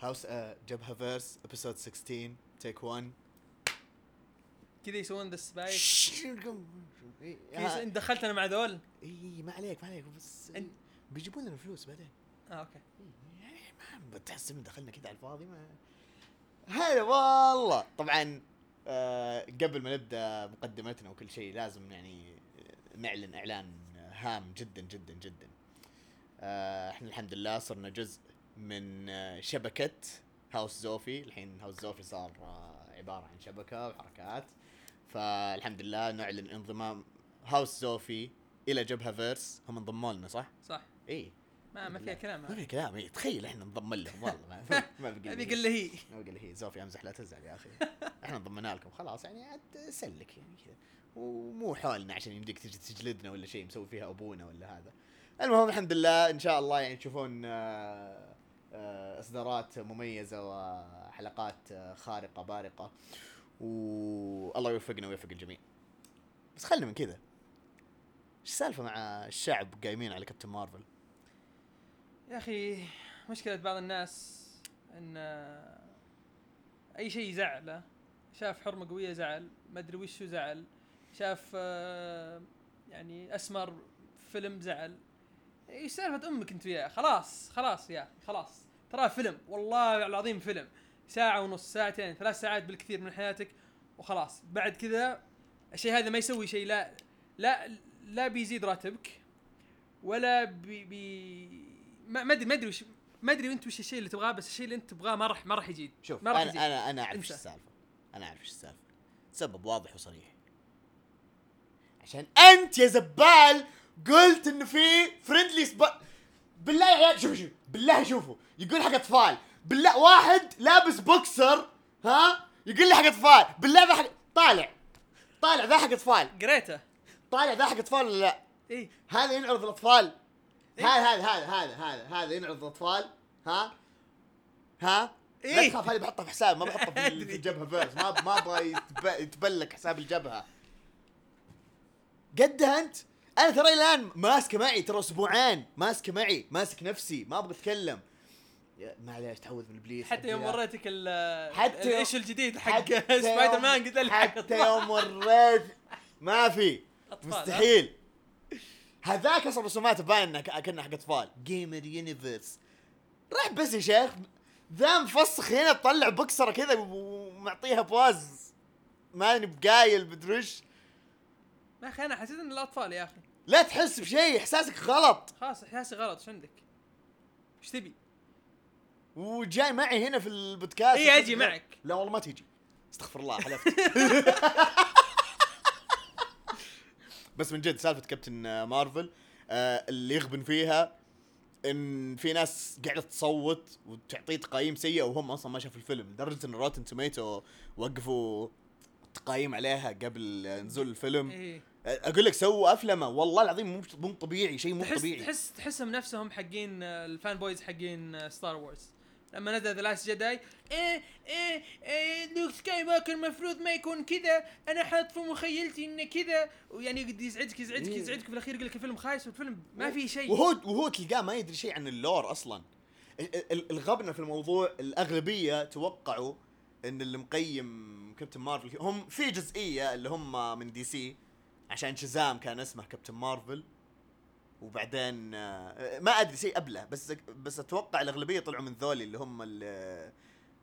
هاوس آه جبهه فيرس episode 16 take 1 كذا يسوون ذا سبايك اي انت دخلت أنا مع ذول إيه، ما عليك ما عليك بس أنت- بيجيبون لنا فلوس بعدين. آه okay. يعني ما بتحس إن دخلنا كذا على الفاضي ما هلا والله. طبعا آه قبل ما نبدأ مقدمتنا وكل شيء لازم يعني نعلن إعلان هام جدا جدا جدا. آه إحنا الحمد لله صرنا جزء من آه شبكة هاوس زوفي الحين هاوس زوفي صار آه عبارة عن شبكة وحركات. فالحمد لله نعلن انضمام هاوس زوفي إلى جبهة فيرس هم انضموا لنا صح؟ صح. إي. ما ما فيها كلام. ما هذا في كلام. إيه، تخيل إحنا ننضم لهم. والله ما ما بقي هذه قل هي. ما بقي هي. زوفي أمزح لا تزعل يا أخي. إحنا انضمنا لكم. خلاص يعني عاد سلك يعني كذا. ومو حولنا عشان يمديك تجي تجلدنا ولا شيء مسوي فيها أبونا ولا هذا. المهم الحمد لله إن شاء الله يعني تشوفون آه، إصدارات مميزة وحلقات آه، خارقة بارقة. والله يوفقنا ويوفق الجميع. بس خلنا من كذا. إيش السالفه مع الشعب قايمين على كابتن مارفل يا أخي مشكلة بعض الناس إن آه، أي شيء يزعله شاف حرمة قوية زعل ما أدري وش هو زعل شاف آه، يعني أسمر فيلم زعل. إيش سالفة أمك أنت وياه خلاص خلاص يا خلاص. ترى فيلم والله العظيم فيلم. ساعة ونص ساعتين ثلاث ساعات بالكثير من حياتك وخلاص. بعد كذا الشيء هذا ما يسوي شيء لا لا لا بيزيد راتبك ولا بي, بي ما أدري ما أدري وش ما أدري أنت وش الشيء اللي تبغاه بس الشيء اللي أنت تبغاه ما راح ما راح يجيد شوف ما راح أنا يزيد. أنا أنا أعرف إيش. السالفة. أنا أعرف إيش السالفة. سبب واضح وصريح. عشان أنت يا زبال قلت إنه في friendly سب... بالله يا عيال شوفوا شوفوا بالله شوفوا. يقول حق اطفال بالله واحد لابس بوكسر ها؟ يقول لي حق اطفال بالله ذا حق طالع. طالع ذا حق اطفال قريته. طالع ذا حق اطفال ولا لا؟ إيه. هذا ينعرض الأطفال. إيه؟ هذا هذا هذا هذا هذا هذا ينعرض الأطفال. ها؟ ها؟ لا إيه؟ تخاف هذه بحطها في حساب ما بحطها في الجبهه فيرس ما ما أبغى يتب- يتبلك حساب الجبهة. قدها أنت؟ أنا ترى الان ماسكه معي ترى أسبوعين. ماسكه معي. ماسك نفسي. ما أبغى اتكلم. معليش تعوذ من ابليس حتى يوم وريتك ال حتى الإيش الجديد حق سبايدر مان قلت حتى يوم وريت. ما في؟ مستحيل. هذاك أصلا رسوماته باين إنه ك- كأنه حق أطفال. جيمر يونيفرس راح بس يا شيخ. ذا مفسخ هنا تطلع بوكسرة كذا ومعطيها pose ماني بقايل بدرش يا أخي أنا حسيت إن الأطفال يا أخي. لا تحس بشيء إحساسك غلط. خلاص إحساسي غلط إيش عندك؟ إيش تبي؟ وجاي معي هنا في البودكاست. إيه، أجي معك. لا والله ما تيجي استغفر الله حلفت. بس من جد سالفة كابتن مارفل آه اللي يغبن فيها إن في ناس قاعدة تصوت وتعطيه تقييم سيئه وهم أصلا ما شافوا الفيلم. لدرجه ان روتن توميتو وقفوا تقييم عليها قبل نزول الفيلم. إيه أقول لك سووا افلمه والله العظيم مو مو طبيعي شيء مو تحس طبيعي. تحس تحسهم نفسهم حقين آه، ال fanboys حقين ستار وورز لما نزل The Last Jedi إيه إيه إيه لوك سكاي واكر المفروض ما يكون كذا أنا حاط في مخيلتي إنه كذا. ويعني يقعد يزعجك يزعجك إيه. يزعجك في الأخير يقول لك الفيلم خايس والفيلم ما في شيء. وهو وهو تلقاه ما يدري شيء عن اللور أصلا. ال- ال- الغبنة في الموضوع الأغلبية توقعوا إن اللي مقيم كابتن مارفل هم في جزئية اللي هم من دي سي عشان شزام كان اسمه كابتن مارفل. وبعدين آه، ما أدري شيء قبله بس بس أتوقع الأغلبية طلعوا من ذولي اللي هم ال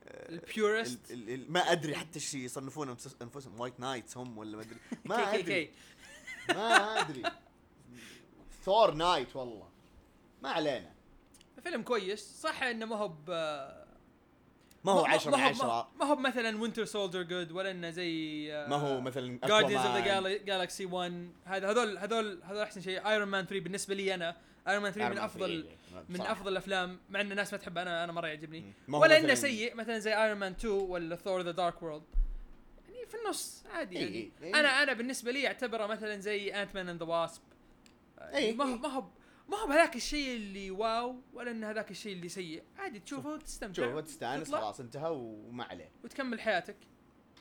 purists ال- ال- ما أدري حتى إيش يصنفون أنفسهم. white knights هم ولا ما أدري. ما أدري. ما أدري. ثور knight والله. ما علينا. فيلم كويس. صح إنه ما هو ما هو 10 من ما هو- 10 ما هو مثلا Winter Soldier good ولا إنه زي آه، ما هو مثلا Guardians of. the Galaxy 1 هذا هذول هذول هذول أحسن شيء Iron Man 3 بالنسبة لي أنا Iron Man 3 من افضل 3. من صراحة. أفضل الأفلام مع إن الناس ما تحب أنا أنا مرة يعجبني ولا إنه سيء مثلا زي Iron Man 2 ولا Thor The Dark World يعني في النص عادي يعني إي إي. أنا أنا بالنسبة لي أعتبره مثلا زي Ant-Man and the Wasp ما هو. ما هو ما هو بهذاك الشيء اللي wow ولا إن هذاك الشيء اللي سيء. عادي تشوفه وتستمتع. شوف تستانس تطلع. خلاص انتهى وما عليه. وتكمل حياتك.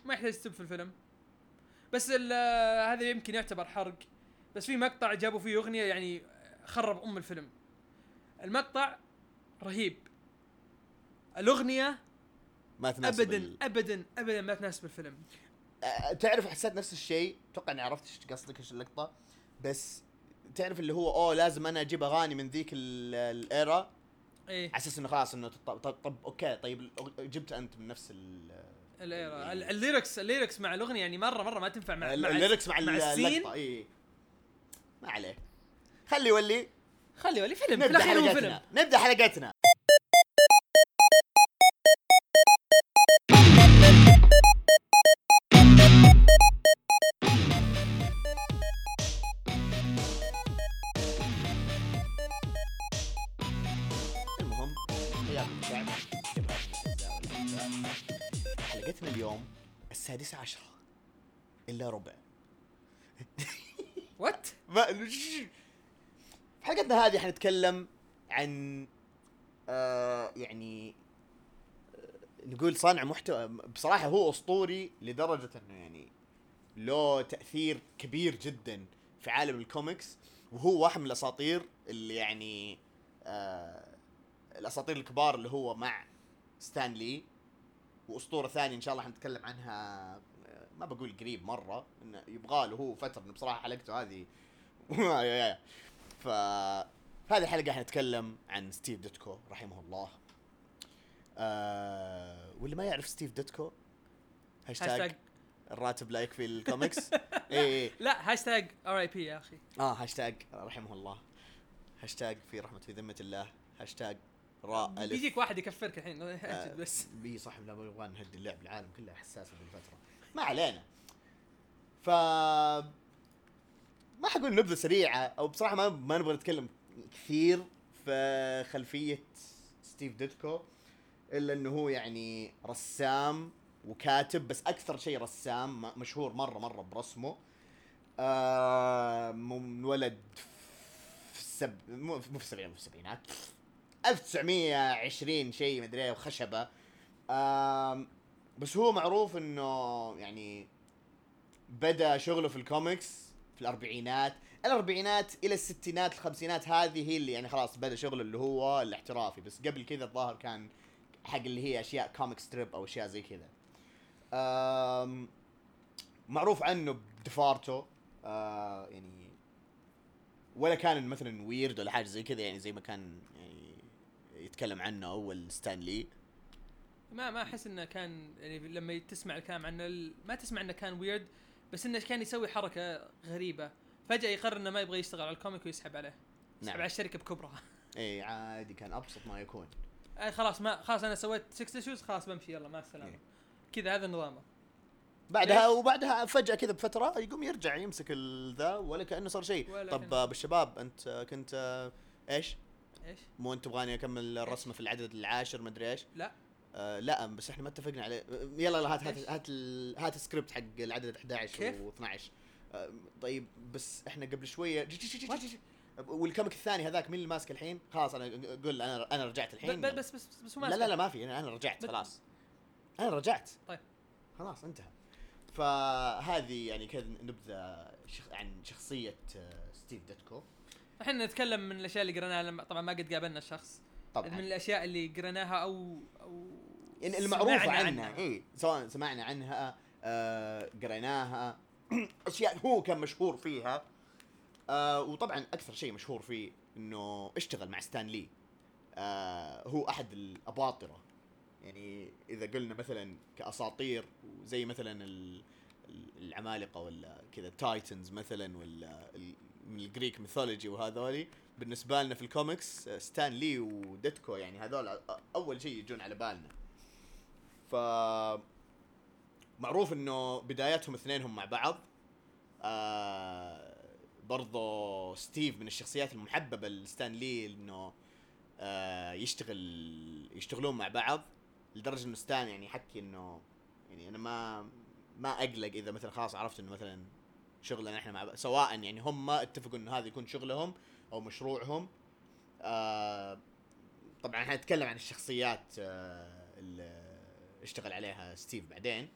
ما يحتاج تسب في الفيلم. بس هذا يمكن يعتبر حرق. بس في مقطع جابوا فيه أغنية يعني خرب أم الفيلم. المقطع رهيب. الأغنية ما تناسب ابدا ال- ابدا ابدا ما تناسب الفيلم. آه، تعرف حسيت نفس الشيء؟ أتوقع إني عرفت إيش قصدك إيش اللقطة. بس تعرف اللي هو أوه لازم أنا أجيب أغاني من ذيك ال- era؟ إيه. على أساس إنه خلاص إنه طب, طب, طب okay طيب جبت أنت من نفس ال ال era. ال- ال lyrics ال lyrics مع الأغنية يعني مرة مرة ما تنفع مع ال lyrics مع, مع ال- scene. اي ما عليه خلي يولي. خلي ولي فيلم. في الأخير هو فيلم. نبدأ حلقتنا السادسة عشرة إلا ربع. what ما في حلقتنا هذه حنتكلم عن آه يعني آه نقول صانع محتوى. بصراحة هو أسطوري لدرجة أنه يعني له تأثير كبير جدا في عالم الكوميكس. وهو واحد من الأساطير اللي يعني آه الأساطير الكبار اللي هو مع ستان لي وأسطورة ثانية إن شاء الله حنتكلم عنها ما بقول قريب مرة إنه يبغى له هو فترة إنه بصراحة حلقته هذه. ف هذه الحلقة حنتكلم عن ستيف ديتكو رحمه الله. آه واللي ما يعرف ستيف ديتكو هاشتاج الراتب لا يكفي الكوميكس. اي اي لا hashtag RIP يا أخي. آه هاشتاج رحمه الله. هاشتاج في رحمة في ذمة الله. هاشتاج راء ألف. بيجيك واحد يكفرك الحين آه، بس. بي صح لا نبغى نهدي اللعب العالم كله حساسه بالفترة. ما علينا. ف ما حقول نبذة سريعة أو بصراحة ما ما نبغى نتكلم كثير في خلفية ستيف ديتكو إلا إنه هو يعني رسام وكاتب بس أكثر شيء رسام مشهور مره مرة برسمه. آه منولد في السب مو مو في السبعينات مو في السبعينات 1920 شيء مدري وخشبه بس هو معروف إنه يعني بدا شغله في الكوميكس في الأربعينات. الأربعينات إلى الستينات الخمسينات هذه هي اللي يعني خلاص بدا شغله اللي هو الاحترافي. بس قبل كذا الظاهر كان حق اللي هي أشياء comic strip أو أشياء زي كذا. معروف عنه بدفارته آه يعني ولا كان مثلا weird ولا حاجة زي كذا يعني زي ما كان يتكلم عنه اول ستانلي ما ما أحس إنه كان يعني لما تسمع الكلام عنه ما تسمع إنه كان weird بس إنه كان يسوي حركة غريبة. فجأة يقرر إنه ما يبغى يشتغل على ال comic ويسحب عليه. يسحب نعم. على الشركة بكبرها. إي عادي كان أبسط ما يكون. آه خلاص ما خلاص أنا سويت 6 issues خلاص بمشي يلا مع السلامة. إيه. كذا هذا نظامه بعدها ليش؟ وبعدها فجأة كذا بفترة يقوم يرجع يمسك ذا ولا كأنه صار شيء. طب بالشباب أنت كنت إيش؟ إيش؟ مو أنت تبغاني أكمل الرسمة في العدد العاشر مدري إيش لا آه لا بس إحنا ما اتفقنا عليه يلا يلا هات هات؟ هات هات السكريبت حق العدد 11 كيف؟ و12 آه طيب بس إحنا قبل شوية. وال comic الثاني هذاك مين اللي ماسك الحين؟ خلاص أنا قول أنا أنا رجعت الحين ب- بس بس بس هو لا لا لا ما في أنا أنا رجعت بس- خلاص أنا رجعت طيب. خلاص انتهى فهذه يعني كذا نبذة. عن شخصية آه، ستيف ديتكو إحنا نتكلم من الأشياء اللي قريناها لما طبعا ما قد قابلنا الشخص. من طبعا الأشياء اللي قريناها أو أو يعني المعروفه سمعنا عنها اي سواء سمعنا عنها آه قريناها أشياء هو كان مشهور فيها. آه وطبعا أكثر شيء مشهور فيه إنه اشتغل مع ستان لي. آه هو أحد الأباطرة. يعني إذا قلنا مثلا كأساطير زي مثلا ال- ال- العمالقة ولا كذا titans مثلا ولا من ال Greek mythology وهذولي بالنسبة لنا في الكوميكس ستان لي وديتكو يعني هذول أول شيء يجون على بالنا. ف معروف إنه بداياتهم اثنينهم مع بعض. آه برضو ستيف من الشخصيات المحببة لستان لي إنه آه يشتغل يشتغلون مع بعض لدرجة إنه ستان يعني يحكي إنه يعني أنا ما ما أقلق إذا مثلا خلاص عرفت إنه مثلا شغلنا إحنا مع بعض سواء يعني هم اتفقوا إنه هذا يكون شغلهم أو مشروعهم. آه طبعا حنتكلم عن الشخصيات آه اللي اشتغل عليها ستيف بعدين.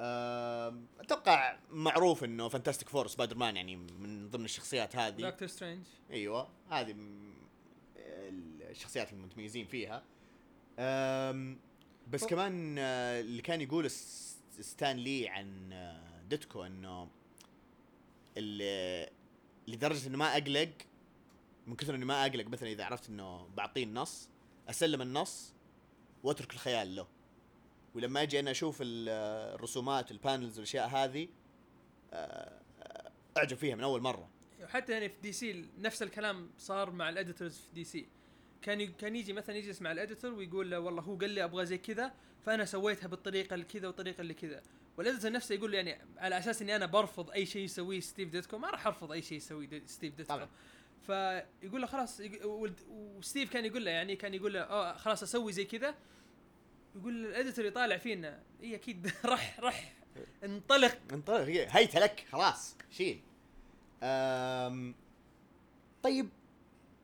آه أتوقع معروف إنه Fantastic Four Spider-Man يعني من ضمن الشخصيات هذه. Doctor Strange. أيوه هذه الشخصيات المتميزين فيها. بس هو- كمان آه، اللي كان يقول ستان لي عن آه، ديتكو إنه اللي لدرجة إنه ما أقلق من كثر إني ما أقلق مثلا إذا عرفت إنه بعطيه النص أسلم النص وأترك الخيال له. ولما أجي أنا أشوف ال- الرسومات ال panels والاشياء هذه آه، آه، أعجب فيها من أول مرة. حتى يعني في DC نفس الكلام صار مع ال editors في DC كان كان يجي مثلا يجلس مع ال editor ويقول له والله هو قال لي أبغى زي كذا فأنا سويتها بالطريقة اللي كذا والطريقة اللي كذا. وال editor نفسه يقول يعني على أساس إني أنا برفض أي شيء يسويه ستيف ديتكو ما راح أرفض أي شيء يسويه ستيف ديتكو طبعاً. فيقول له خلاص وستيف كان يقول له يعني كان يقول له آه خلاص أسوي زي كذا يقول الإديتور يطالع فينا اي أكيد راح راح انطلق انطلق هيت لك خلاص شيل أم طيب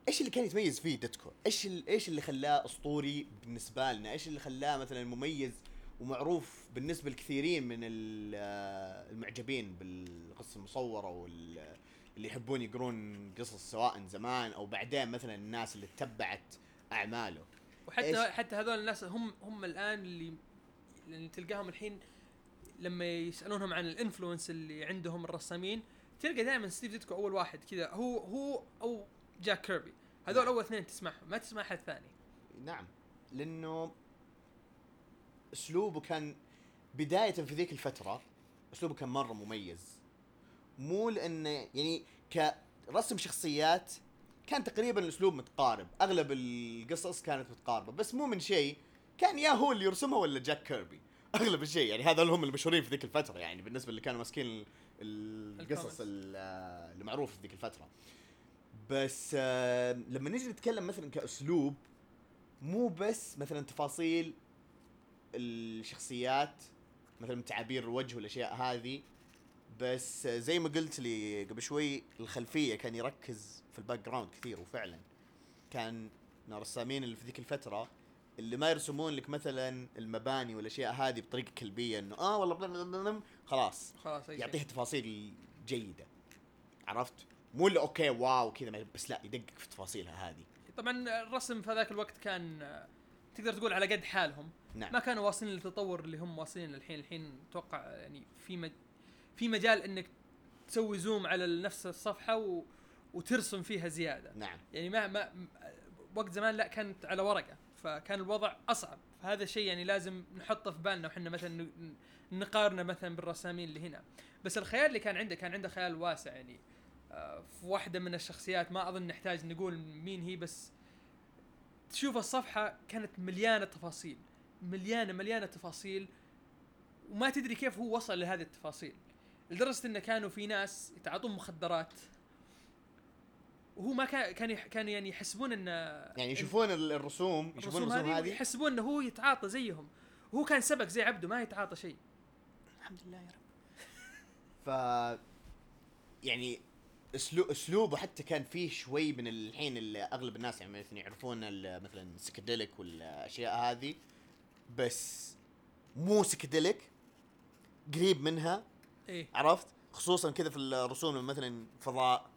إيش اللي كان يتميز فيه ديتكو؟ إيش إيش اللي خلاه أسطوري بالنسبة لنا؟ إيش اللي خلاه مثلا مميز ومعروف بالنسبة لكثيرين من آه، المعجبين بالقصة المصورة وال اللي يحبون يقرون قصص سواء زمان أو بعدين مثلا الناس اللي تبعت أعماله. وحتى إيش؟ حتى هذول الناس هم هم الآن اللي اللي تلقاهم الحين لما يسألونهم عن ال influence اللي عندهم الرسامين تلقى دائما ستيف ديتكو أول واحد كذا هو هو أو جاك كيربي هذول نعم. أول اثنين تسمعهم ما تسمع أحد ثاني نعم لأنه أسلوبه كان بداية في ذيك الفترة أسلوبه كان مرة مميز. مو لأنه يعني كرسم شخصيات كان تقريبا الأسلوب متقارب أغلب القصص كانت متقاربة بس مو من شيء كان يا هو اللي يرسمها ولا جاك كيربي. أغلب الشيء يعني هذول هم المشهورين في ذيك الفترة يعني بالنسبة اللي كانوا ماسكين. القصص ال- المعروفه في ذيك الفترة. بس لما نيجي نتكلم مثلا كأسلوب مو بس مثلا تفاصيل الشخصيات مثلا تعابير الوجه والأشياء هذه بس زي ما قلت لي قبل شوي الخلفية كان يركز في ال background كثير وفعلا كان من الرسامين اللي في ذيك الفترة اللي ما يرسمون لك مثلا المباني والأشياء هذه بطريقة كلبية إنه آه والله خلاص. خلاص يعطيها تفاصيل جيدة. عرفت؟ مو اللي okay wow كذا بس لا يدقق في تفاصيلها هذه. طبعا الرسم في هذاك الوقت كان تقدر تقول على قد حالهم. نعم. ما كانوا واصلين للتطور اللي هم واصلين الحين الحين أتوقع يعني في مج... في مجال إنك تسوي زوم على نفس الصفحة و... وترسم فيها زيادة. نعم. يعني ما ما وقت زمان لا كانت على ورقة فكان الوضع أصعب. فهذا الشيء يعني لازم نحطه في بالنا وحنا مثلا نقارنه مثلا بالرسامين اللي هنا. بس الخيال اللي كان عنده كان عنده خيال واسع يعني. آه، في واحدة من الشخصيات ما أظن نحتاج نقول مين هي بس تشوف الصفحة كانت مليانة تفاصيل. مليانة مليانة تفاصيل وما تدري كيف هو وصل لهذه التفاصيل. لدرجة انه كانوا في ناس يتعاطون مخدرات وهو ما كان كان يح- كان يعني يحسبون انه يعني يشوفون ال- الرسوم يشوفون الرسوم هذه هذه؟ يحسبون إنه هو يتعاطى زيهم. وهو كان سبك زي عبده ما يتعاطى شيء. الحمد لله يا رب. ف يعني اسلوب أسلوبه حتى كان فيه شوي من الحين اللي أغلب الناس يعني مثلا يعرفون ال- مثلا السكديليك والأشياء هذه. بس مو سكديليك قريب منها. إيه. عرفت؟ خصوصا كذا في الرسوم مثلا فضاء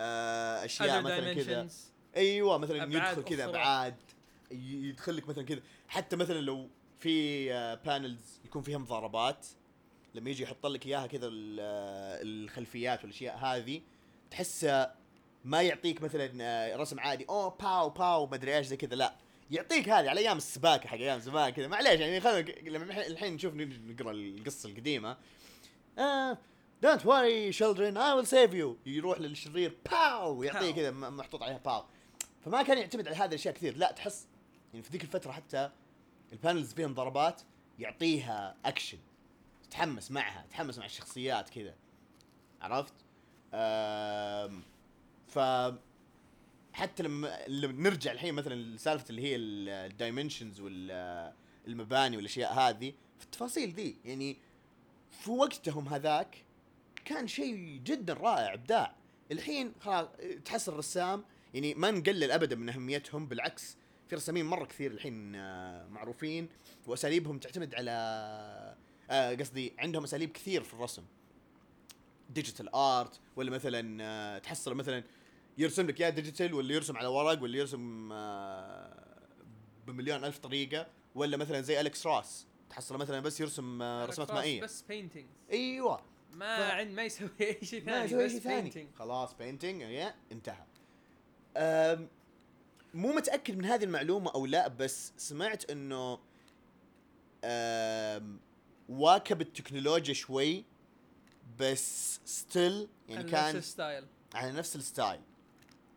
آه أشياء Other مثلا كذا. dimensions. أيوه مثلا أبعاد يدخل كذا أخرى. أبعاد. ي- يدخل لك مثلا كذا. حتى مثلا لو في panels يكون فيها مضاربات لما يجي يحط لك إياها كذا ال- آه، الخلفيات والأشياء هذه تحسه ما يعطيك مثلا آه، رسم عادي oh pow pow ما أدري إيش زي كذا. لا. يعطيك هذه على أيام السباكة حق أيام زمان كذا. معليش يعني خلينا لما الحين- نشوف نقرأ القصة القديمة. آه don't worry children I will save you. يروح للشرير pow يعطيه. كذا محطوط عليها pow فما كان يعتمد على هذه الأشياء كثير. لا تحس يعني في ذيك الفترة حتى ال panels فيهم ضربات يعطيها اكشن تتحمس معها تتحمس مع الشخصيات كذا. عرفت؟ ف حتى لما لما نرجع الحين مثلا لسالفة اللي هي ال dimensions والمباني والأشياء هذه في التفاصيل ذي يعني في وقتهم هذاك كان شيء جدا رائع إبداع. الحين خلاص تحس الرسام يعني ما نقلل ابدا من أهميتهم بالعكس في رسامين مرة كثير الحين آه، معروفين وأساليبهم تعتمد على آه، قصدي عندهم أساليب كثير في الرسم. digital art ولا مثلا آه، تحصل مثلا يرسم لك يا digital ولا يرسم على ورق ولا يرسم آه، بمليون ألف طريقة ولا مثلا زي Alex Ross تحصله مثلا بس يرسم آه، رسمات مائية. بس painting أيوه. ما ف- عند ما يسوي أي شيء ما ثاني يسوي بس شيء ثاني. خلاص painting يا انتهى. أم مو متأكد من هذه المعلومة أو لا بس سمعت إنه واكب التكنولوجيا شوي بس still يعني على كان نفس ال style. على نفس ال style.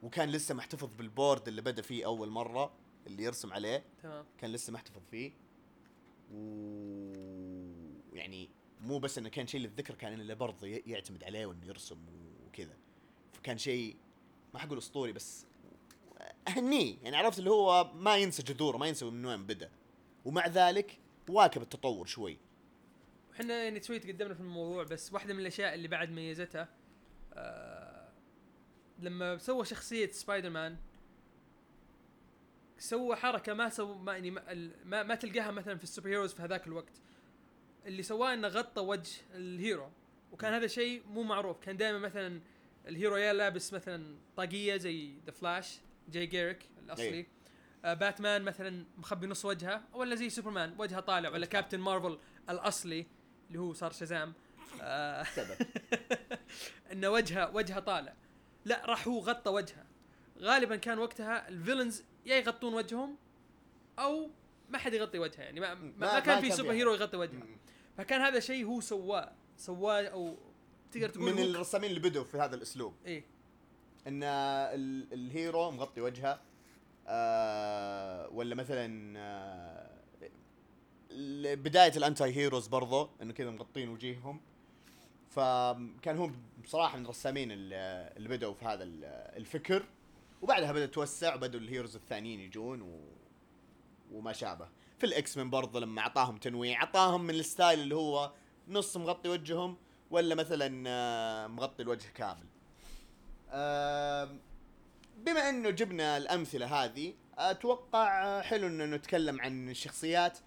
وكان لسه محتفظ بال board اللي بدأ فيه أول مرة اللي يرسم عليه. تمام. كان لسه محتفظ فيه. و يعني مو بس إنه كان شيء للذكر كان إنه برضه يعتمد عليه وإنه يرسم وكذا. فكان شيء ما حقول أسطوري بس أهنيه. يعني عرفت اللي هو ما ينسى جذوره ما ينسى من وين بدأ. ومع ذلك واكب التطور شوي. إحنا يعني شوي تقدمنا في الموضوع بس واحدة من الأشياء اللي بعد ميزتها آه لما سوى شخصية سبايدر مان سوى حركة ما سوى ما يعني ما, ما, ما تلقاها مثلا في ال superheroes في هذاك الوقت. اللي سواه إنه غطى وجه ال hero. وكان هذا شيء مو معروف. كان دائما مثلا ال hero يا لابس مثلا طاقية زي The Flash Jay Garrick الأصلي. إيه. آه باتمان مثلا مخبي نص وجهه ولا زي سوبرمان وجهه طالع ولا Captain Marvel الأصلي اللي هو صار Shazam. آه. إنه وجهه وجهه طالع. لا راح هو غطى وجهه. غالبا كان وقتها ال villains يا يغطون وجههم أو ما حد يغطي وجهه يعني ما, ما, ما, كان في super. hero يغطي وجهه. فكان هذا شيء هو سواه سواه أو تقدر تقول من الرسامين اللي بدوا في هذا الأسلوب. إيه. إن ال- ال hero مغطي وجهه آه ولا مثلا آه بداية ال anti-heroes برضو إنه كذا مغطين وجيههم. فكان هو بصراحة من الرسامين اللي بدأوا في هذا ال- الفكر وبعدها بدأ توسع وبدأوا ال heroes الثانيين يجون و... وما شابه. في ال X-Men برضه لما أعطاهم تنويع أعطاهم من ال style اللي هو نص مغطي وجههم ولا مثلا آه، مغطي الوجه كامل. بما إنه جبنا الأمثلة هذه أتوقع حلو إنه نتكلم عن الشخصيات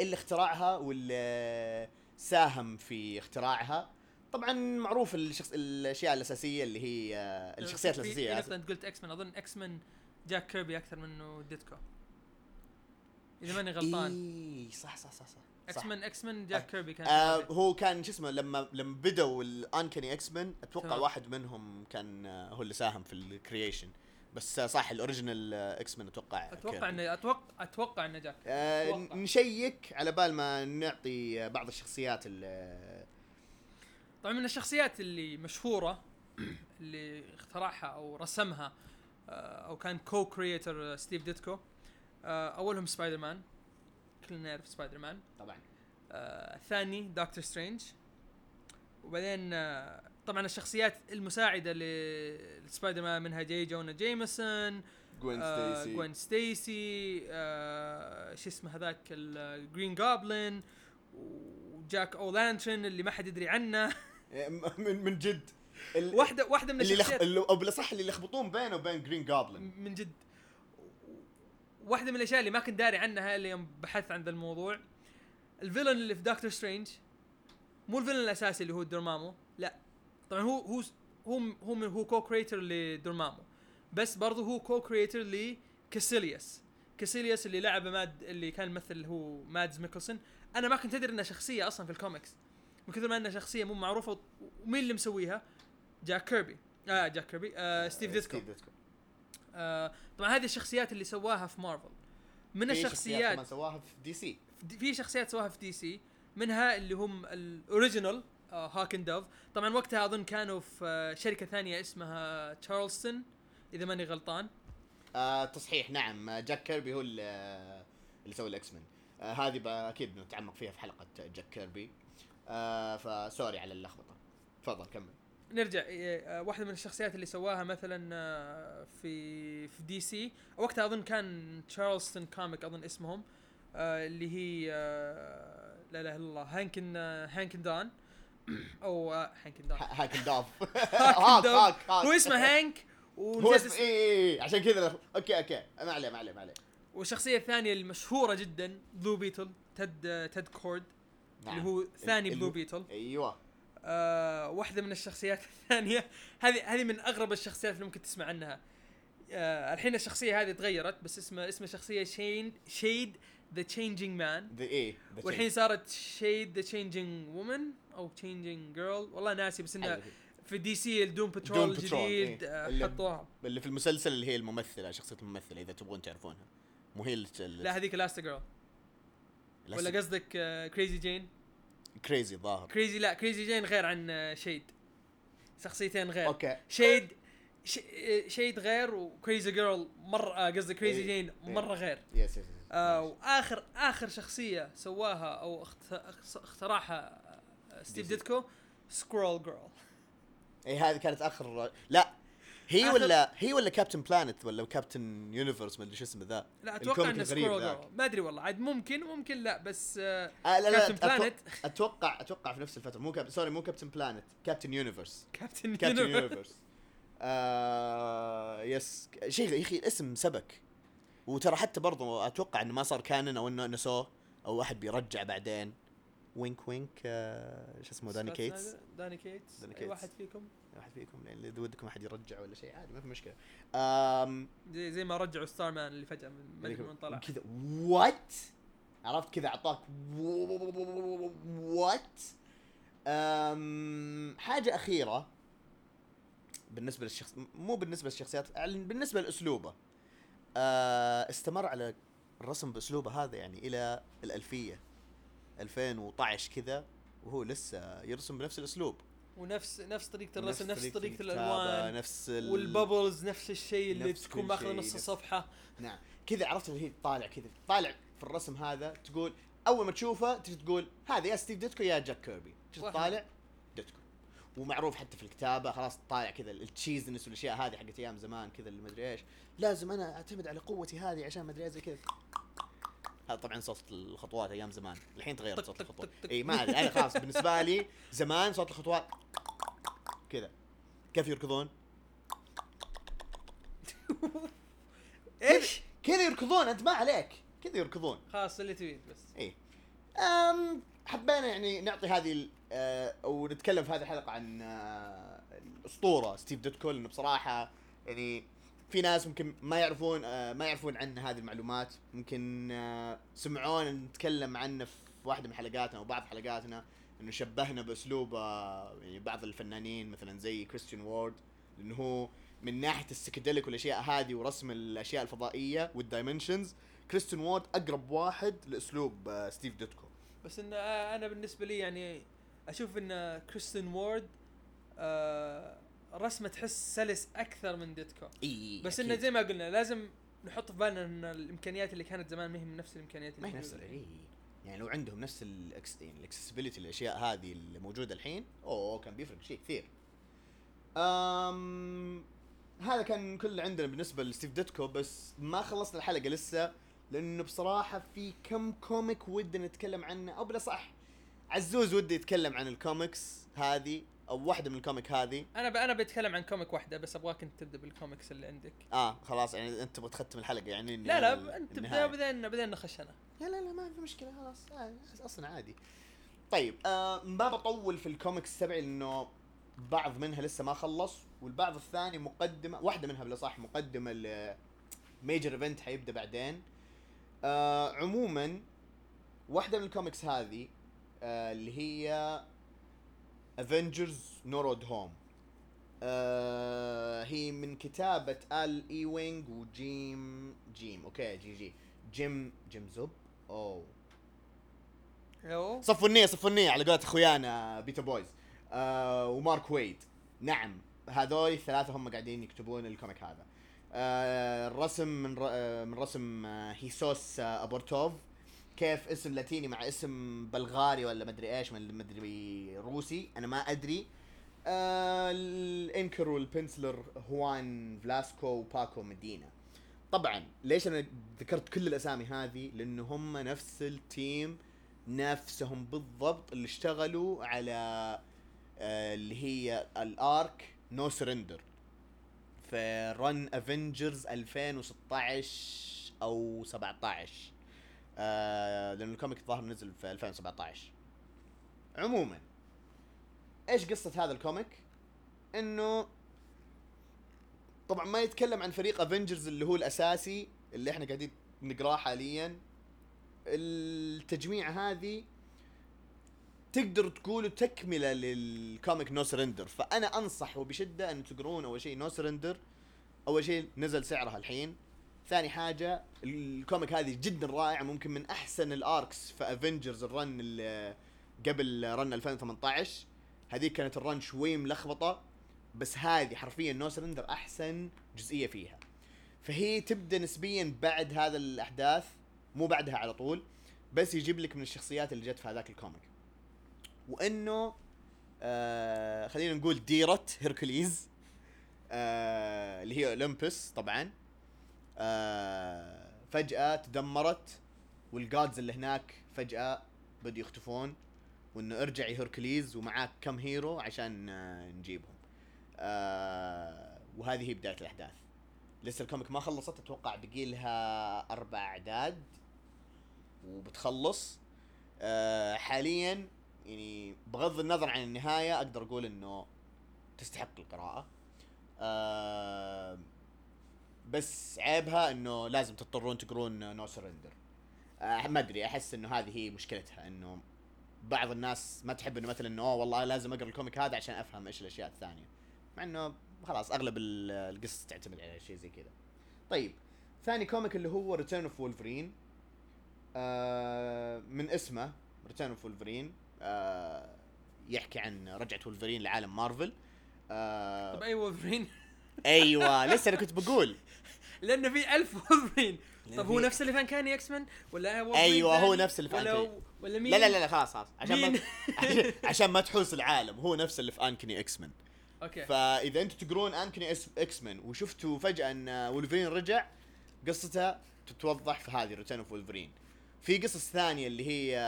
اللي اخترعها واللي ساهم في اختراعها. طبعا معروف الشخص الأشياء الأساسية اللي هي آه، الشخصيات في- في الأساسية. نقطة أنت قلت X-Men أظن X-Men جاك كيربي أكثر منه ديتكو إذا ماني غلطان. إي صح صح صح صح. X. Men X-Men جاك كيربي كان آه. هو كان شو اسمه لما لما بدوا ال Uncanny X-Men أتوقع. واحد منهم كان آه، هو اللي ساهم في ال creation بس آه، صح ال original X-Men أتوقع أتوقع. انه أتوقع أتوقع إنه جاك. آه أتوقع. نشيك على بال ما نعطي آه، بعض الشخصيات اللي طبعا من الشخصيات اللي مشهورة اللي اخترعها أو رسمها آه، أو كان co-creator ستيف ديتكو آه، أولهم سبايدر مان كلنا نعرف سبايدر مان طبعا. آه، الثاني دكتور سترينج. وبعدين آه، طبعا الشخصيات المساعدة لسبايدر مان منها جاي جونا جيمسون جوين آه، ستيسي. جوين ستيسي آه، شو اسمه هذاك الجرين جوبلن وجاك أو لانترن اللي ما حد يدري عنه. آه، من من جد. واحدة واحدة من اللي. الشخصيات اللي أو بالأصح اللي يلخبطون بينه وبين جرين جوبلن من جد. واحدة من الأشياء اللي ما كنت داري عنها اللي يوم بحثت عن ذا الموضوع. ال villain اللي في دكتور سترينج مو ال villain الأساسي اللي هو دورمامو لا طبعا هو هو هو هو من هو co-creator لدورمامو. بس برضه هو co-creator لكاسيليوس كاسيليوس اللي لعبه مادز اللي كان يمثل هو مادز ميكلسون. أنا ما كنت أدري انها شخصية أصلا في الكوميكس من كثر ما انها شخصية مو معروفة ومين اللي مسويها؟ جاك كيربي. آه جاك كيربي. آه ستيف ديتكو ستيف ديتكو آه طبعا هذه الشخصيات اللي سواها في مارفل. من في الشخصيات سواها في دي سي. في- في شخصيات سواها في دي سي. منها اللي هم ال original آه هاك اند دوف طبعا وقتها أظن كانوا في آه شركة ثانية اسمها تشارلتون إذا ماني غلطان. آه تصحيح نعم. آه، جاك كيربي هو اللي, آه، سوى الاكس مان آه هذه أكيد بنتعمق فيها في حلقة جاك كيربي آه ف sorry على اللخبطة. تفضل كمل. نرجع آه واحدة من الشخصيات اللي سواها مثلا آه في في دي سي وقتها أظن كان تشارلتون comic أظن اسمهم آه اللي هي آه لا إله إلا الله هانكن آه هانكن دان أو هانكن دان ه- هاك الداف هاك هاك دوف. هاك. هاك هو اسمه هانك هو اسمه اسم- اي اي إي، عشان كذا okay okay. ما عليه ما عليه ما عليه. والشخصية الثانية المشهورة جدا بلو بيتل تد تد كورد نعم. اللي هو ثاني بلو بيتل أيوه. آه واحدة من الشخصيات الثانية. هذه هذه من أغرب الشخصيات اللي ممكن تسمع عنها. آه الحين الشخصية هذه تغيرت بس اسمها اسم الشخصيه شين Shade the Changing Man ذا إيه the والحين صارت Shade the Changing Woman أو Changing Girl والله ناسي بس إنه. في دي سي ال Doom Patrol الجديد إيه. آه، اللي- حطوها. اللي في المسلسل اللي هي الممثلة شخصية الممثلة إذا تبغون تعرفونها. مو هي اللي لا هذيك Last Girl ولا قصدك Crazy Jane Crazy ظاهر. Crazy لا Crazy Jane غير عن Shade شخصيتين غير. okay. Shade ش- آه، Shade غير و Crazy Girl مرة آه، قصدي Crazy إيه، جين إيه. مرة غير. yes yes آه وآخر آخر شخصية سواها أو اخت- اخ- اخترعها آه، ستيف. ديتكو Squirrel Girl. اي هذه كانت آخر لا هي آخر- ولا هي ولا Captain Planet ولا Captain Universe ما أدري شو اسمه ذا. لا أتوقع إنه Squirrel ما أدري والله عاد ممكن ممكن لا بس آه آه لا لا Captain Planet. أتوقع أتوقع في نفس الفترة مو كاب... sorry مو Captain Planet Captain Universe. Captain Captain Universe. Universe. آه yes شيء يا أخي الاسم سبك. وترى حتى برضو أتوقع إنه ما صار canon أو إنه نسوه أو أحد بيرجع بعدين. وينك وينك آه شو اسمه داني كيتس. داني كيتس. داني كيتس. واحد فيكم؟ واحد فيكم لأن إذا ودكم أحد يرجع ولا شيء عادي ما في مشكلة. آم زي, زي ما رجعوا ستار مان اللي فجأة من- ما ادري من طلع. كذا وات عرفت كذا أعطاك وات أم حاجة أخيرة بالنسبة للشخص مو بالنسبة للشخصيات بالنسبة لأسلوبه. أه استمر على الرسم بأسلوبه هذا يعني إلى الألفية. 2012 كذا وهو لسه يرسم بنفس الأسلوب. ونفس نفس طريقة الرسم نفس طريقة طريقة الكتابة، الألوان نفس ال... والبابلز نفس الشيء اللي نفس تكون ماخذة نص الصفحة. نعم. كذا عرفت وهي طالع كذا طالع في الرسم هذا تقول أول ما تشوفه تجي تقول هذا يا ستيف ديتكو يا جاك كيربي. طالع ديتكو. ومعروف حتى في الكتابة خلاص طالع كذا ال cheesiness والأشياء هذه حقت أيام زمان كذا اللي مدري إيش. لازم أنا أعتمد على قوتي هذه عشان مدري إيش زي كذا. هذا طبعا صوت الخطوات أيام زمان. الحين تغير صوت الخطوات. إي ما أدري. أنا خلاص بالنسبة لي زمان صوت الخطوات كذا. كيف يركضون؟ إيش؟ كذا يركضون أنت ما عليك. كذا يركضون. خلاص اللي تريد بس. إيه أم حبينا يعني نعطي هذه ال- آه، أو نتكلم في هذه الحلقة عن آه، الأسطورة ستيف ديتكو لأنه بصراحة يعني في ناس ممكن ما يعرفون آه، ما يعرفون عنا هذه المعلومات. ممكن آه، سمعونا نتكلم عنه في واحدة من حلقاتنا أو بعض حلقاتنا إنه شبهنا باسلوب آه، يعني بعض الفنانين مثلا زي كريستيان وورد لأنه هو من ناحية ال psychedelic والأشياء هذه ورسم الأشياء الفضائية وال dimensions كريستيان وورد أقرب واحد لأسلوب آه، ستيف ديتكو بس إن آه، أنا بالنسبة لي يعني أشوف إن كريستين وورد آه رسمة تحس سلس أكثر من ديتكو. إي بس إنه زي ما قلنا لازم نحط في بالنا إن الإمكانيات اللي كانت زمان ما هي من نفس الإمكانيات ما اللي هي نفس. إي. يعني لو عندهم نفس ال acc- يعني ال accessibility الاشياء هذه اللي موجودة الحين أوه كان بيفرق شيء كثير. أم هذا كان كل اللي عندنا بالنسبة لستيف ديتكو بس ما خلصنا الحلقة لسه لأنه بصراحة في كم comic ودنا نتكلم عنه أو بالأصح عزوز ودي يتكلم عن الكوميكس هذه. أو واحدة من ال comic هذه أنا ب... أنا بتكلم عن comic واحدة بس أبغاك أنت تبدأ بالكوميكس اللي عندك آه خلاص يعني أنت تبغى تختم الحلقة يعني لا لا أنت تبدا. بعدين بعدين نخش أنا لا لا لا ما في مشكلة خلاص آه أصلا عادي. طيب آه ما بطول في الكوميكس تبعي لأنه بعض منها لسه ما خلص والبعض الثاني مقدمة واحدة منها بالأصح مقدمة ل major event حيبدأ بعدين. آه عموما واحدة من الكوميكس هذه آه اللي هي Avengers No Road Home. آه هي من كتابة آل إيوينج وجيم جيم okay جي جي جيم جيم زوب أيوه صفوا النية صفوا النية على قولة أخويانا بيتا بويز آه ومارك ويد. نعم هذول الثلاثة هم قاعدين يكتبون ال comic هذا. آه الرسم من ر... من رسم هيسوس آه ابورتوف كيف اسم لاتيني مع اسم بلغاري ولا مدري إيش مدري روسي أنا ما أدري. آه ال inker وال penciler هوان فلاسكو وباكو مدينة. طبعا ليش أنا ذكرت كل الأسامي هذه؟ لأنه هم نفس ال team نفسهم بالضبط اللي اشتغلوا على آه اللي هي ال arc No Surrender في run Avengers 2016 أو 17 آه لأن ال comic الظاهر نزل في 2017 عموما إيش قصة هذا ال comic؟ إنه طبعا ما يتكلم عن فريق Avengers اللي هو الأساسي اللي إحنا قاعدين نقراه حاليا. التجميعة هذه تقدر تقولوا تكملة لل comic No Surrender فأنا انصح وبشده أن تقرون أول شيء No Surrender أول شيء نزل سعرها الحين. ثاني حاجة ال comic هذه جدا رائعة ممكن من أحسن ال arcs في Avengers ال run اللي قبل run 2018 هذيك كانت ال run شوي ملخبطة بس هذه حرفيا No Surrender أحسن جزئية فيها. فهي تبدأ نسبيا بعد هذا الأحداث مو بعدها على طول بس يجيب لك من الشخصيات اللي جت في هذاك ال comic. وإنه آه خلينا نقول ديرة هيركوليز آه اللي هي اولمبس طبعا. آه فجأة تدمرت وال gods اللي هناك فجأة بدوا يختفون وإنه ارجع يا هيركوليز ومعاك كم hero عشان آه نجيبهم. آه وهذه هي بداية الأحداث. لسه ال comic ما خلصت أتوقع بقي لها أربع أعداد وبتخلص. حاليا يعني بغض النظر عن النهاية أقدر أقول إنه تستحق القراءة. آه بس عيبها إنه لازم تضطرون تقرون No Surrender آه ما أدري أحس إنه هذه هي مشكلتها إنه بعض الناس ما تحب إنه مثلا انه أوه والله لازم أقرأ ال comic هذا عشان أفهم إيش الأشياء الثانية. مع إنه خلاص أغلب ال- القصص تعتمد على شيء زي كذا. طيب ثاني comic اللي هو Return of Wolverine آه من اسمه Return of Wolverine آه يحكي عن رجعة وولفرين لعالم مارفل آه طب أي وولفرين أيوه لسه أنا كنت بقول. لأنه في ألف وولفرين طب هو نفس اللي في Uncanny X-Men ولا هو أيوة، هو؟ نفس اللي في ولا. ولا مين؟ لا لا لا لا خلاص خلاص. عشان ما مين؟ عشان- عشان ما تحوس العالم. هو نفس اللي في Uncanny X-Men أوكي. فإذا أنتم تقرون Uncanny X-Men وشفتوا فجأة أن وولفرين رجع قصته تتوضح في هذه Return of Wolverine في قصص ثانية اللي هي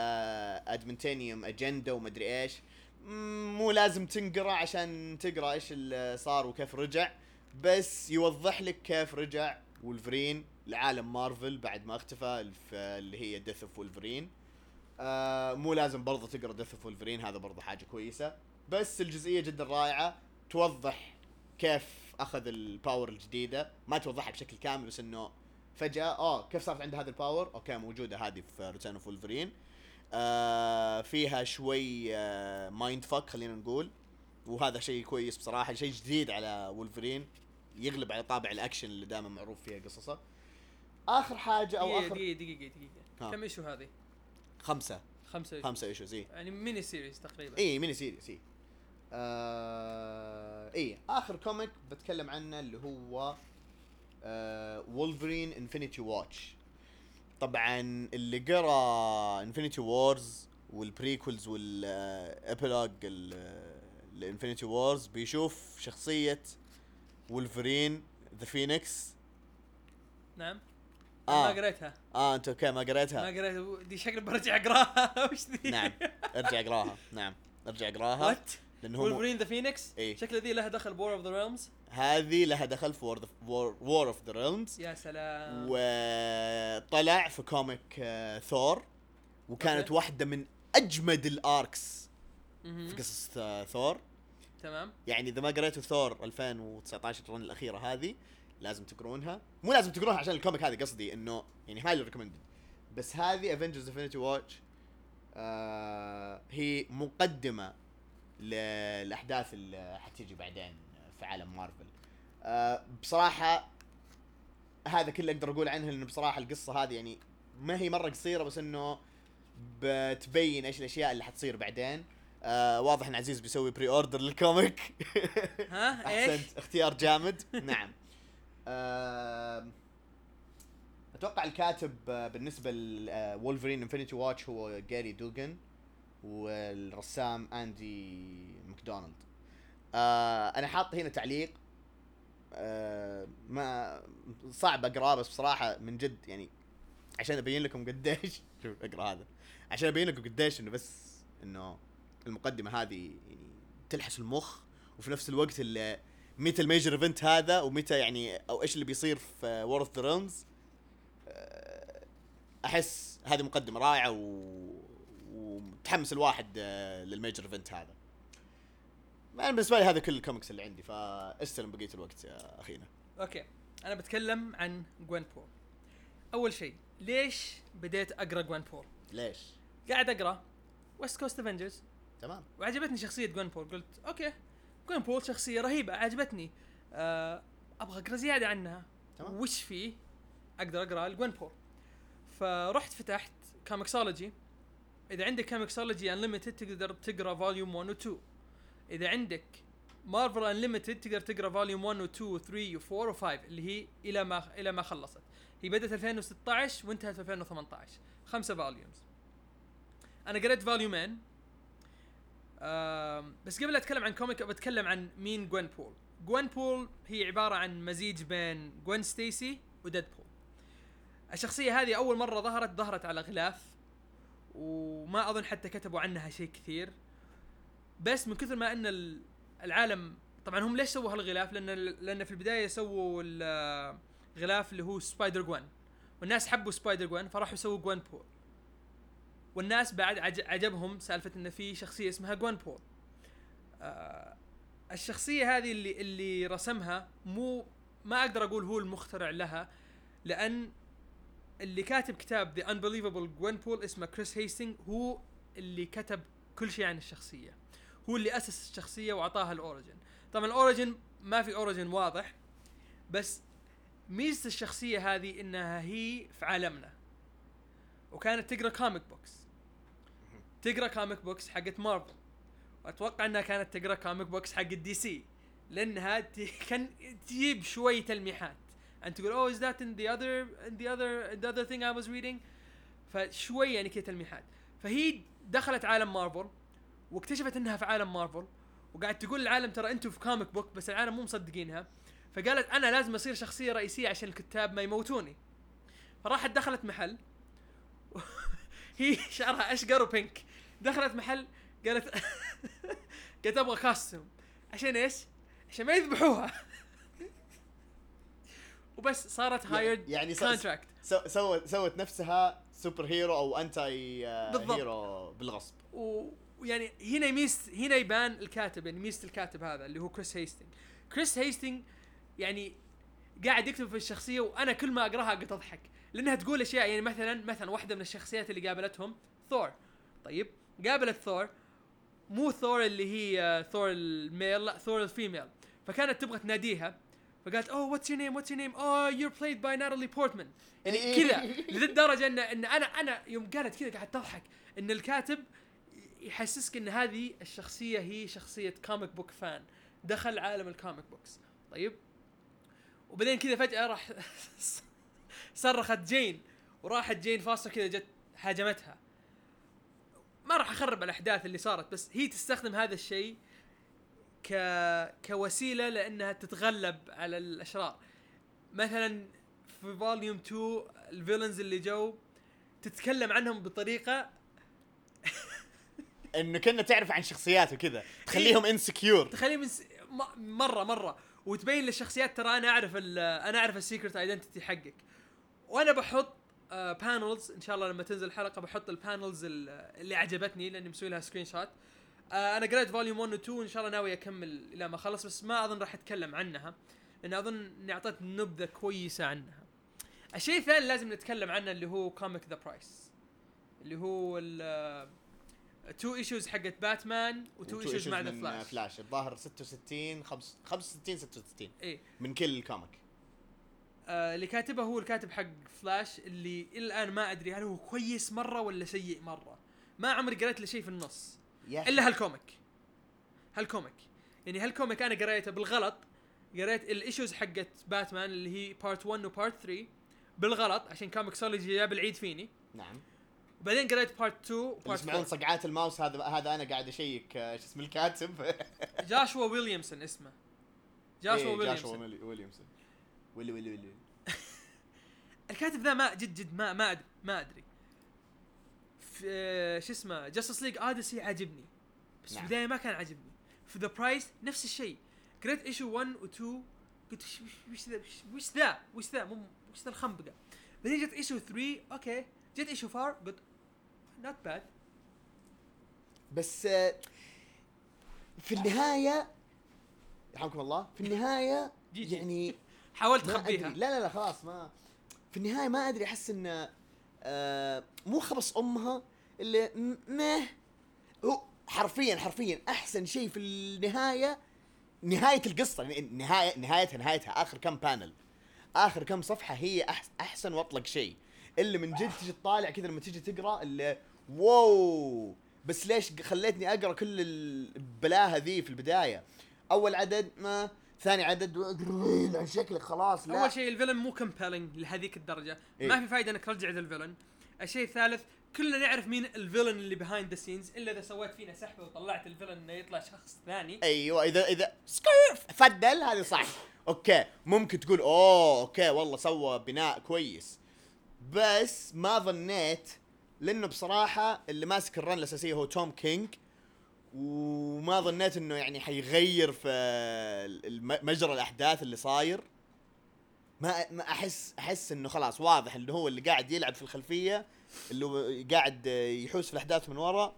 Adamantium Agenda ومدري إيش. مم، مو لازم تنقرأ عشان تقرأ إيش اللي صار وكيف رجع بس يوضح لك كيف رجع وولفرين لعالم مارفل بعد ما اختفى اللي هي Death of Wolverine آه مو لازم برضه تقرا Death of Wolverine هذا برضه حاجة كويسة. بس الجزئية جدا رائعة توضح كيف أخذ ال power الجديدة. ما توضحها بشكل كامل بس إنه فجأة آه كيف صارت عنده هذا ال power okay موجودة هذه في Return of Wolverine آه فيها شوي آه mind fuck خلينا نقول. وهذا شيء كويس بصراحة شيء جديد على وولفرين يغلب على طابع الأكشن اللي دائما معروف فيها قصصه. آخر حاجة أو اخر دقيقة دقيقة ها. كم issue هذه؟ خمسة. خمسة issue خمسة issues إي. يعني mini series تقريبا. إي mini series إي. آه إي. آخر comic بتكلم عنه اللي هو Wolverine Infinity Watch طبعا اللي قرأ Infinity Wars وال prequels وال epilogue ال Infinity Wars بيشوف شخصية Wolverine the Phoenix نعم. آه. ما قريتها. آه أنت okay ما ما قريتها. قريتها دي شكلي برجع أقراها. وش ذي؟ نعم. أرجع أقراها. نعم. أرجع أقراها. what؟ لأنه هو وولفرين ذا فينيكس إيه. شكله ذي لها دخل ب War of the Realms هذه لها دخل في War of the Realms يا سلام. وطلع في comic آه ثور وكانت okay. واحدة من أجمد ال arcs. في قصص آه ثور تمام. يعني إذا ما قريتوا ثور 2019 ال run الأخيرة هذه لازم تقرونها. مو لازم تقرونها عشان ال comic هذه قصدي إنه يعني highly recommended بس هذه Avengers Infinity Watch هي مقدمة للاحداث اللي حتيجي بعدين في عالم مارفل آه بصراحة هذا كله أقدر أقول عنها لأنه بصراحة القصة هذه يعني ما هي مرة قصيرة بس إنه بتبين إيش الأشياء اللي حتصير بعدين. آه واضح إن عزيز بيسوي pre-order لل comic ها إيش؟ احسنت اختيار جامد. نعم. آم، أتوقع الكاتب آه، بالنسبة ل Wolverine Infinity Watch هو جاري دوغن والرسام اندي ماكدونالد آه أنا حاط هنا تعليق آه ما صعب أقرأه بس بصراحة من جد يعني عشان أبين لكم قديش شوف أقرأ هذا. عشان أبين لكم قديش إنه بس إنه المقدمة هذه يعني تلحس المخ وفي نفس الوقت اللي متى ال major event هذا ومتى يعني أو إيش اللي بيصير في War of the أحس هذه مقدمة رائعة و... ومتحمس الواحد آه، لل major event هذا. أنا بالنسبة لي هذا كل الكوميكس اللي عندي فاستلم بقية الوقت يا أخينا. okay. أنا بتكلم عن Gwenpool أول شيء ليش بديت أقرأ Gwenpool ليش؟ قاعد أقرأ West Coast Avengers تمام. وعجبتني شخصية Gwenpool قلت okay Gwenpool شخصية رهيبة عجبتني آه أبغى أقرأ زيادة عنها. تمام. وش فيه أقدر أقرأ ال Gwenpool فرحت فتحت ComiXology إذا عندك ComiXology Unlimited تقدر تقرأ volume 1 و 2 إذا عندك مارفل Unlimited تقدر تقرأ volume 1 و 2 و 3 و 4 و 5 اللي هي إلى ما إلى ما خلصت. هي بدأت 2016 وانتهت في 2018 خمسة volumes أنا قريت فوليومين بس قبل لا أتكلم عن comic بتكلم عن مين Gwenpool Gwenpool هي عبارة عن مزيج بين جوين ستيسي وديدبول الشخصية هذه أول مرة ظهرت ظهرت على غلاف وما أظن حتى كتبوا عنها شيء كثير. بس من كثر ما إن ال- العالم طبعا هم ليش سووا هالغلاف؟ لأن لأن في البداية سووا الغلاف اللي هو Spider-Gwen والناس حبوا Spider-Gwen فراحوا سووا Gwenpool والناس بعد عج- عجبهم سالفة انه في شخصية اسمها Gwenpool آه الشخصية هذه اللي اللي رسمها مو ما أقدر أقول هو المخترع لها لأن اللي كاتب كتاب The Unbelievable Gwenpool اسمه كريس هيستنج هو اللي كتب كل شيء عن الشخصية. هو اللي أسس الشخصية وأعطاها ال origin. طبعا ال origin ما في origin واضح بس ميزة الشخصية هذه إنها هي في عالمنا وكانت تقرأ comic books تقرأ comic books حقت مارفل واتوقع إنها كانت تقرأ comic books حق ال DC لأنها كان تجيب شوي تلميحات. أنت تقول oh is that in the other in the other the other thing I was reading فشوي يعني كذا تلميحات. فهي دخلت عالم مارفل واكتشفت إنها في عالم مارفل وقاعد تقول للعالم ترى أنتم في comic book بس العالم مو مصدقينها. فقالت أنا لازم أصير شخصية رئيسية عشان الكتاب ما يموتوني. فراحت دخلت محل هي شعرها أشقر و pink. دخلت محل قالت قالت أبغى costume عشان إيش؟ عشان ما يذبحوها. وبس صارت hired يعني contract سو- سوت سوت نفسها superhero أو انتي آه، بالضبط. hero بالغصب. ويعني هنا يميز هنا يبان الكاتب يعني ميزه الكاتب هذا اللي هو كريس هيستنج كريس هيستنج يعني قاعد يكتب في الشخصية وأنا كل ما أقراها قاعد أضحك. لأنها تقول أشياء يعني مثلا مثلا واحدة من الشخصيات اللي قابلتهم ثور. طيب قابلت ثور مو ثور اللي هي آه، ثور ال male لا ثور ال female. فكانت تبغى تناديها. فقالت oh what's your name what's your name oh you're played by Natalie Portman يعني كذا لذا الدرجه إن إن أنا أنا يوم قالت كذا قاعد تضحك. إن الكاتب يحسسك إن هذه الشخصية هي شخصية comic book fan دخل عالم الكوميك بوكس طيب. وبعدين كذا فجأة راح صرخت جين وراحت جين فاصله كذا جت هاجمتها. ما راح أخرب الأحداث اللي صارت بس هي تستخدم هذا الشيء ك كوسيلة لأنها تتغلب على الأشرار. مثلا في فوليوم 2 الفيلنز اللي جو تتكلم عنهم بطريقة إنه كنا تعرف عن شخصيات وكذا تخليهم insecure تخليه من س... م... مرة مرة. وتبين للشخصيات ترى أنا أعرف ال... أنا أعرف ال secret identity حقك. وأنا بحط panels إن شاء الله لما تنزل الحلقة بحط ال panels اللي عجبتني لأني مسوي لها screenshot آه أنا قريت volume 1 و 2 وان شاء الله ناوي أكمل إلى ما اخلص بس ما أظن راح أتكلم عنها لأن أظن إني أعطيت نبذة كويسة عنها. الشيء الثاني لازم نتكلم عنه اللي هو comic The Price اللي هو ال two issues حقت باتمان و two issues مع The Flash Flash الظاهر 66 خمس- 65 66 إيه. من كل كوميك آه اللي كاتبه هو الكاتب حق فلاش اللي إلى الآن ما أدري هل هو كويس مرة ولا سيء مرة. ما عمري قريت له شيء في النص. إلا هال comic. هال comic. يعني هال comic أنا قريته بالغلط. قريت الايشوز حقت باتمان اللي هي بارت 1 وبارت 3 بالغلط عشان كوميكسولوجي جاب العيد فيني. نعم. وبعدين قريت بارت 2 اللي وبارت يسمعون 4 صقعات الماوس هذا هذا أنا قاعد أشيك آه، شو اسم الكاتب؟ جاشوا ويليامسون اسمه. جاشوا إيه، ويليامسون جاشوا ويلي- ويليامسون. ويلي ويلي ويلي. الكاتب ذا ما جد جد ما ما ادري ما أدري. في آه، شو اسمه جاستس ليج اوديسي عجبني. بس في نعم. البداية ما كان عجبني. في The Price نفس الشيء. قريت issue 1 و 2 قلت وش ذا وش- ذا؟ وش ذا؟ مو وش ذا الخنبقة؟ بعدين جت issue 3 okay جت issue 4 قلت not bad بس آه، في النهاية يرحمكم الله في النهاية. يعني حاولت ما أدري. لا لا لا خلاص ما في النهاية ما أدري أحس إن آه مو خبص أمها اللي م- مه هو حرفيا حرفيا أحسن شيء في النهاية نهاية القصة يعني نهاية نهايتها نهايتها آخر كم panel آخر كم صفحة هي أحسن وأطلق شيء. اللي من جد تجي تطالع كذا لما تجي تقرأ اللي wow بس ليش خليتني أقرأ كل البلاهة ذي في البداية؟ أول عدد ما ثاني عدد عن شكلك خلاص لا. أول شيء ال villain مو compelling لهذيك الدرجة. إيه. ما في فايدة إنك ترجع ذا ال villain. الشيء الثالث كلنا نعرف مين ال villain اللي behind the scenes إلا إذا سويت فينا سحبه وطلعت ال villain إنه يطلع شخص ثاني. أيوه اذا اذا سكير فدل هذه صح. okay ممكن تقول oh okay والله سوى بناء كويس. بس ما ظنيت لأنه بصراحة اللي ماسك ال run الأساسية هو توم كينج. وما ظنيت إنه يعني حيغير في مجرى الأحداث اللي صاير. ما ما احس أحس إنه خلاص واضح انه هو اللي قاعد يلعب في الخلفية اللي قاعد يحوس في الأحداث من ورا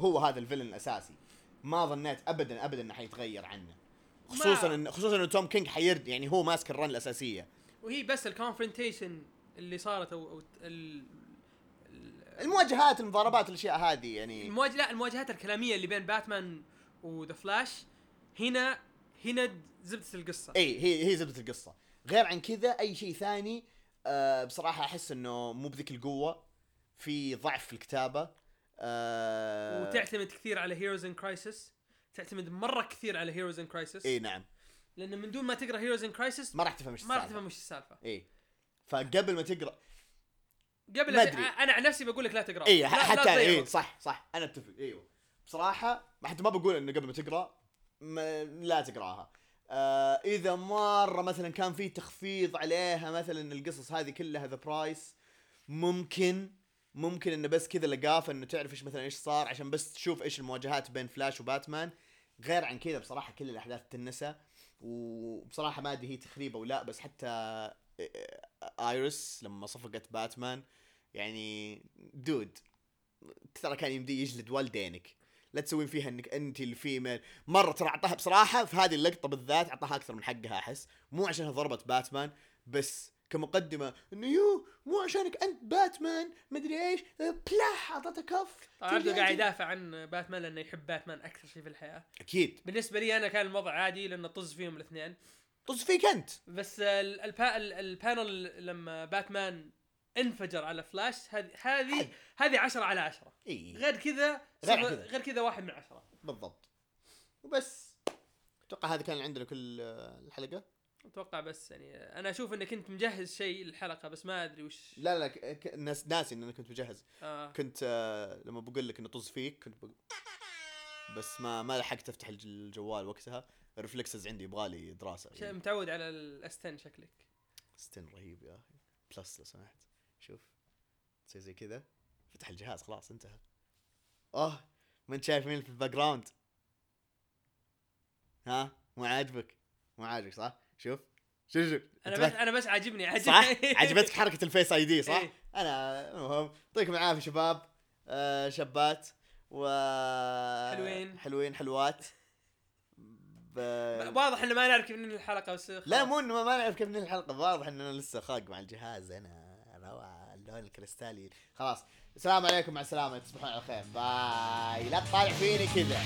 هو هذا ال villain الأساسي. ما ظنيت ابدا ابدا إنه حيتغير عنه. خصوصا ان خصوصا انه توم كينج حيرد يعني هو ماسك ال run الأساسية. وهي بس ال confrontation اللي صارت أو, أو المواجهات المضاربات الأشياء هذه يعني. المواجهه لا المواجهات الكلامية اللي بين باتمان و The Flash هنا هنا زبدة القصة. إي هي هي زبدة القصة. غير عن كذا أي شيء ثاني آه بصراحة أحس إنه مو بذيك القوة في ضعف في الكتابة. آه وتعتمد كثير على Heroes in Crisis تعتمد مرة كثير على Heroes in Crisis إي نعم. لأن من دون ما تقرأ Heroes in Crisis ما راح تفهم إيش ما راح. تفهم وش السالفة. إي. فقبل ما تقرأ قبل ما أدري. أنا عن نفسي بقول لك لا تقرا اي لا- لا حتى اي. صح صح أنا اتفق أيوه بصراحه حتى ما بقول انه قبل ما تقرا ما لا تقراها آه اذا مره مثلا كان في تخفيض عليها مثلا القصص هذه كلها The Price ممكن ممكن انه بس كذا لقافه انه تعرف إيش مثلا إيش صار عشان بس تشوف إيش المواجهات بين فلاش وباتمان غير عن كذا بصراحه كل الاحداث تنسى وبصراحه ما ادري هي تخريبه ولا بس حتى ايرس لما صفقت باتمان يعني dude ترى كان يمدي يجلد والدينك. لا تسوين فيها إنك أنت ال female. مرة ترى أعطاها بصراحة في هذه اللقطة بالذات أعطاها أكثر من حقها أحس. مو عشانها ضربت باتمان بس كمقدمة إنه yo مو عشانك أنت باتمان مدري إيش. بلاح اعطتها كف. عبده قاعد يدافع عن باتمان لأنه يحب باتمان أكثر شيء في الحياة. أكيد. بالنسبة لي أنا كان الوضع عادي لأنه طز فيهم الاثنين. طز فيك أنت. بس ال- البا ال- ال panel لما باتمان انفجر على فلاش هذه هذه. هذه 10 على 10 إي. غير كذا غير كذا. غير كذا واحد من عشرة. بالضبط. وبس. أتوقع هذا كان عندنا كل الحلقة. أتوقع بس يعني أنا أشوف انك كنت مجهز شيء للحلقة بس ما أدري وش لا لا ك- ناس ناسي إن أنا كنت مجهز. آه. كنت آه، لما بقول لك انه طز فيك كنت بقول بس ما ما لحقت أفتح الج- الجوال وقتها. الرفلكسز عندي يبغالي دراسة. ش- متعود على الأستن شكلك. ستين رهيب يا أخي. بلس لو سمحت. شوف تسوي زي كذا. فتح الجهاز خلاص انتهى. أوه ما انت شايف مين في الباك جراوند. ها؟ مو عاجبك؟ مو عاجبك صح؟ شوف. شوف شوف. أنا. بس أنا بس عاجبني عاجبني. صح؟ عجبتك حركة الفيس آي دي صح؟ إيه. أنا المهم. يعطيكم العافية شباب. آه شابات. و حلوين. حلوين حلوات. ب... واضح إنه ما نعرف كيف ننهي الحلقة بس لا. مو إنه ما- نعرف كيف ننهي الحلقة واضح ان أنا لسه خاق مع الجهاز أنا الكريستالي. خلاص. السلام عليكم مع السلامة تصبحون على خير. باي. لا تطالع فيني كذا.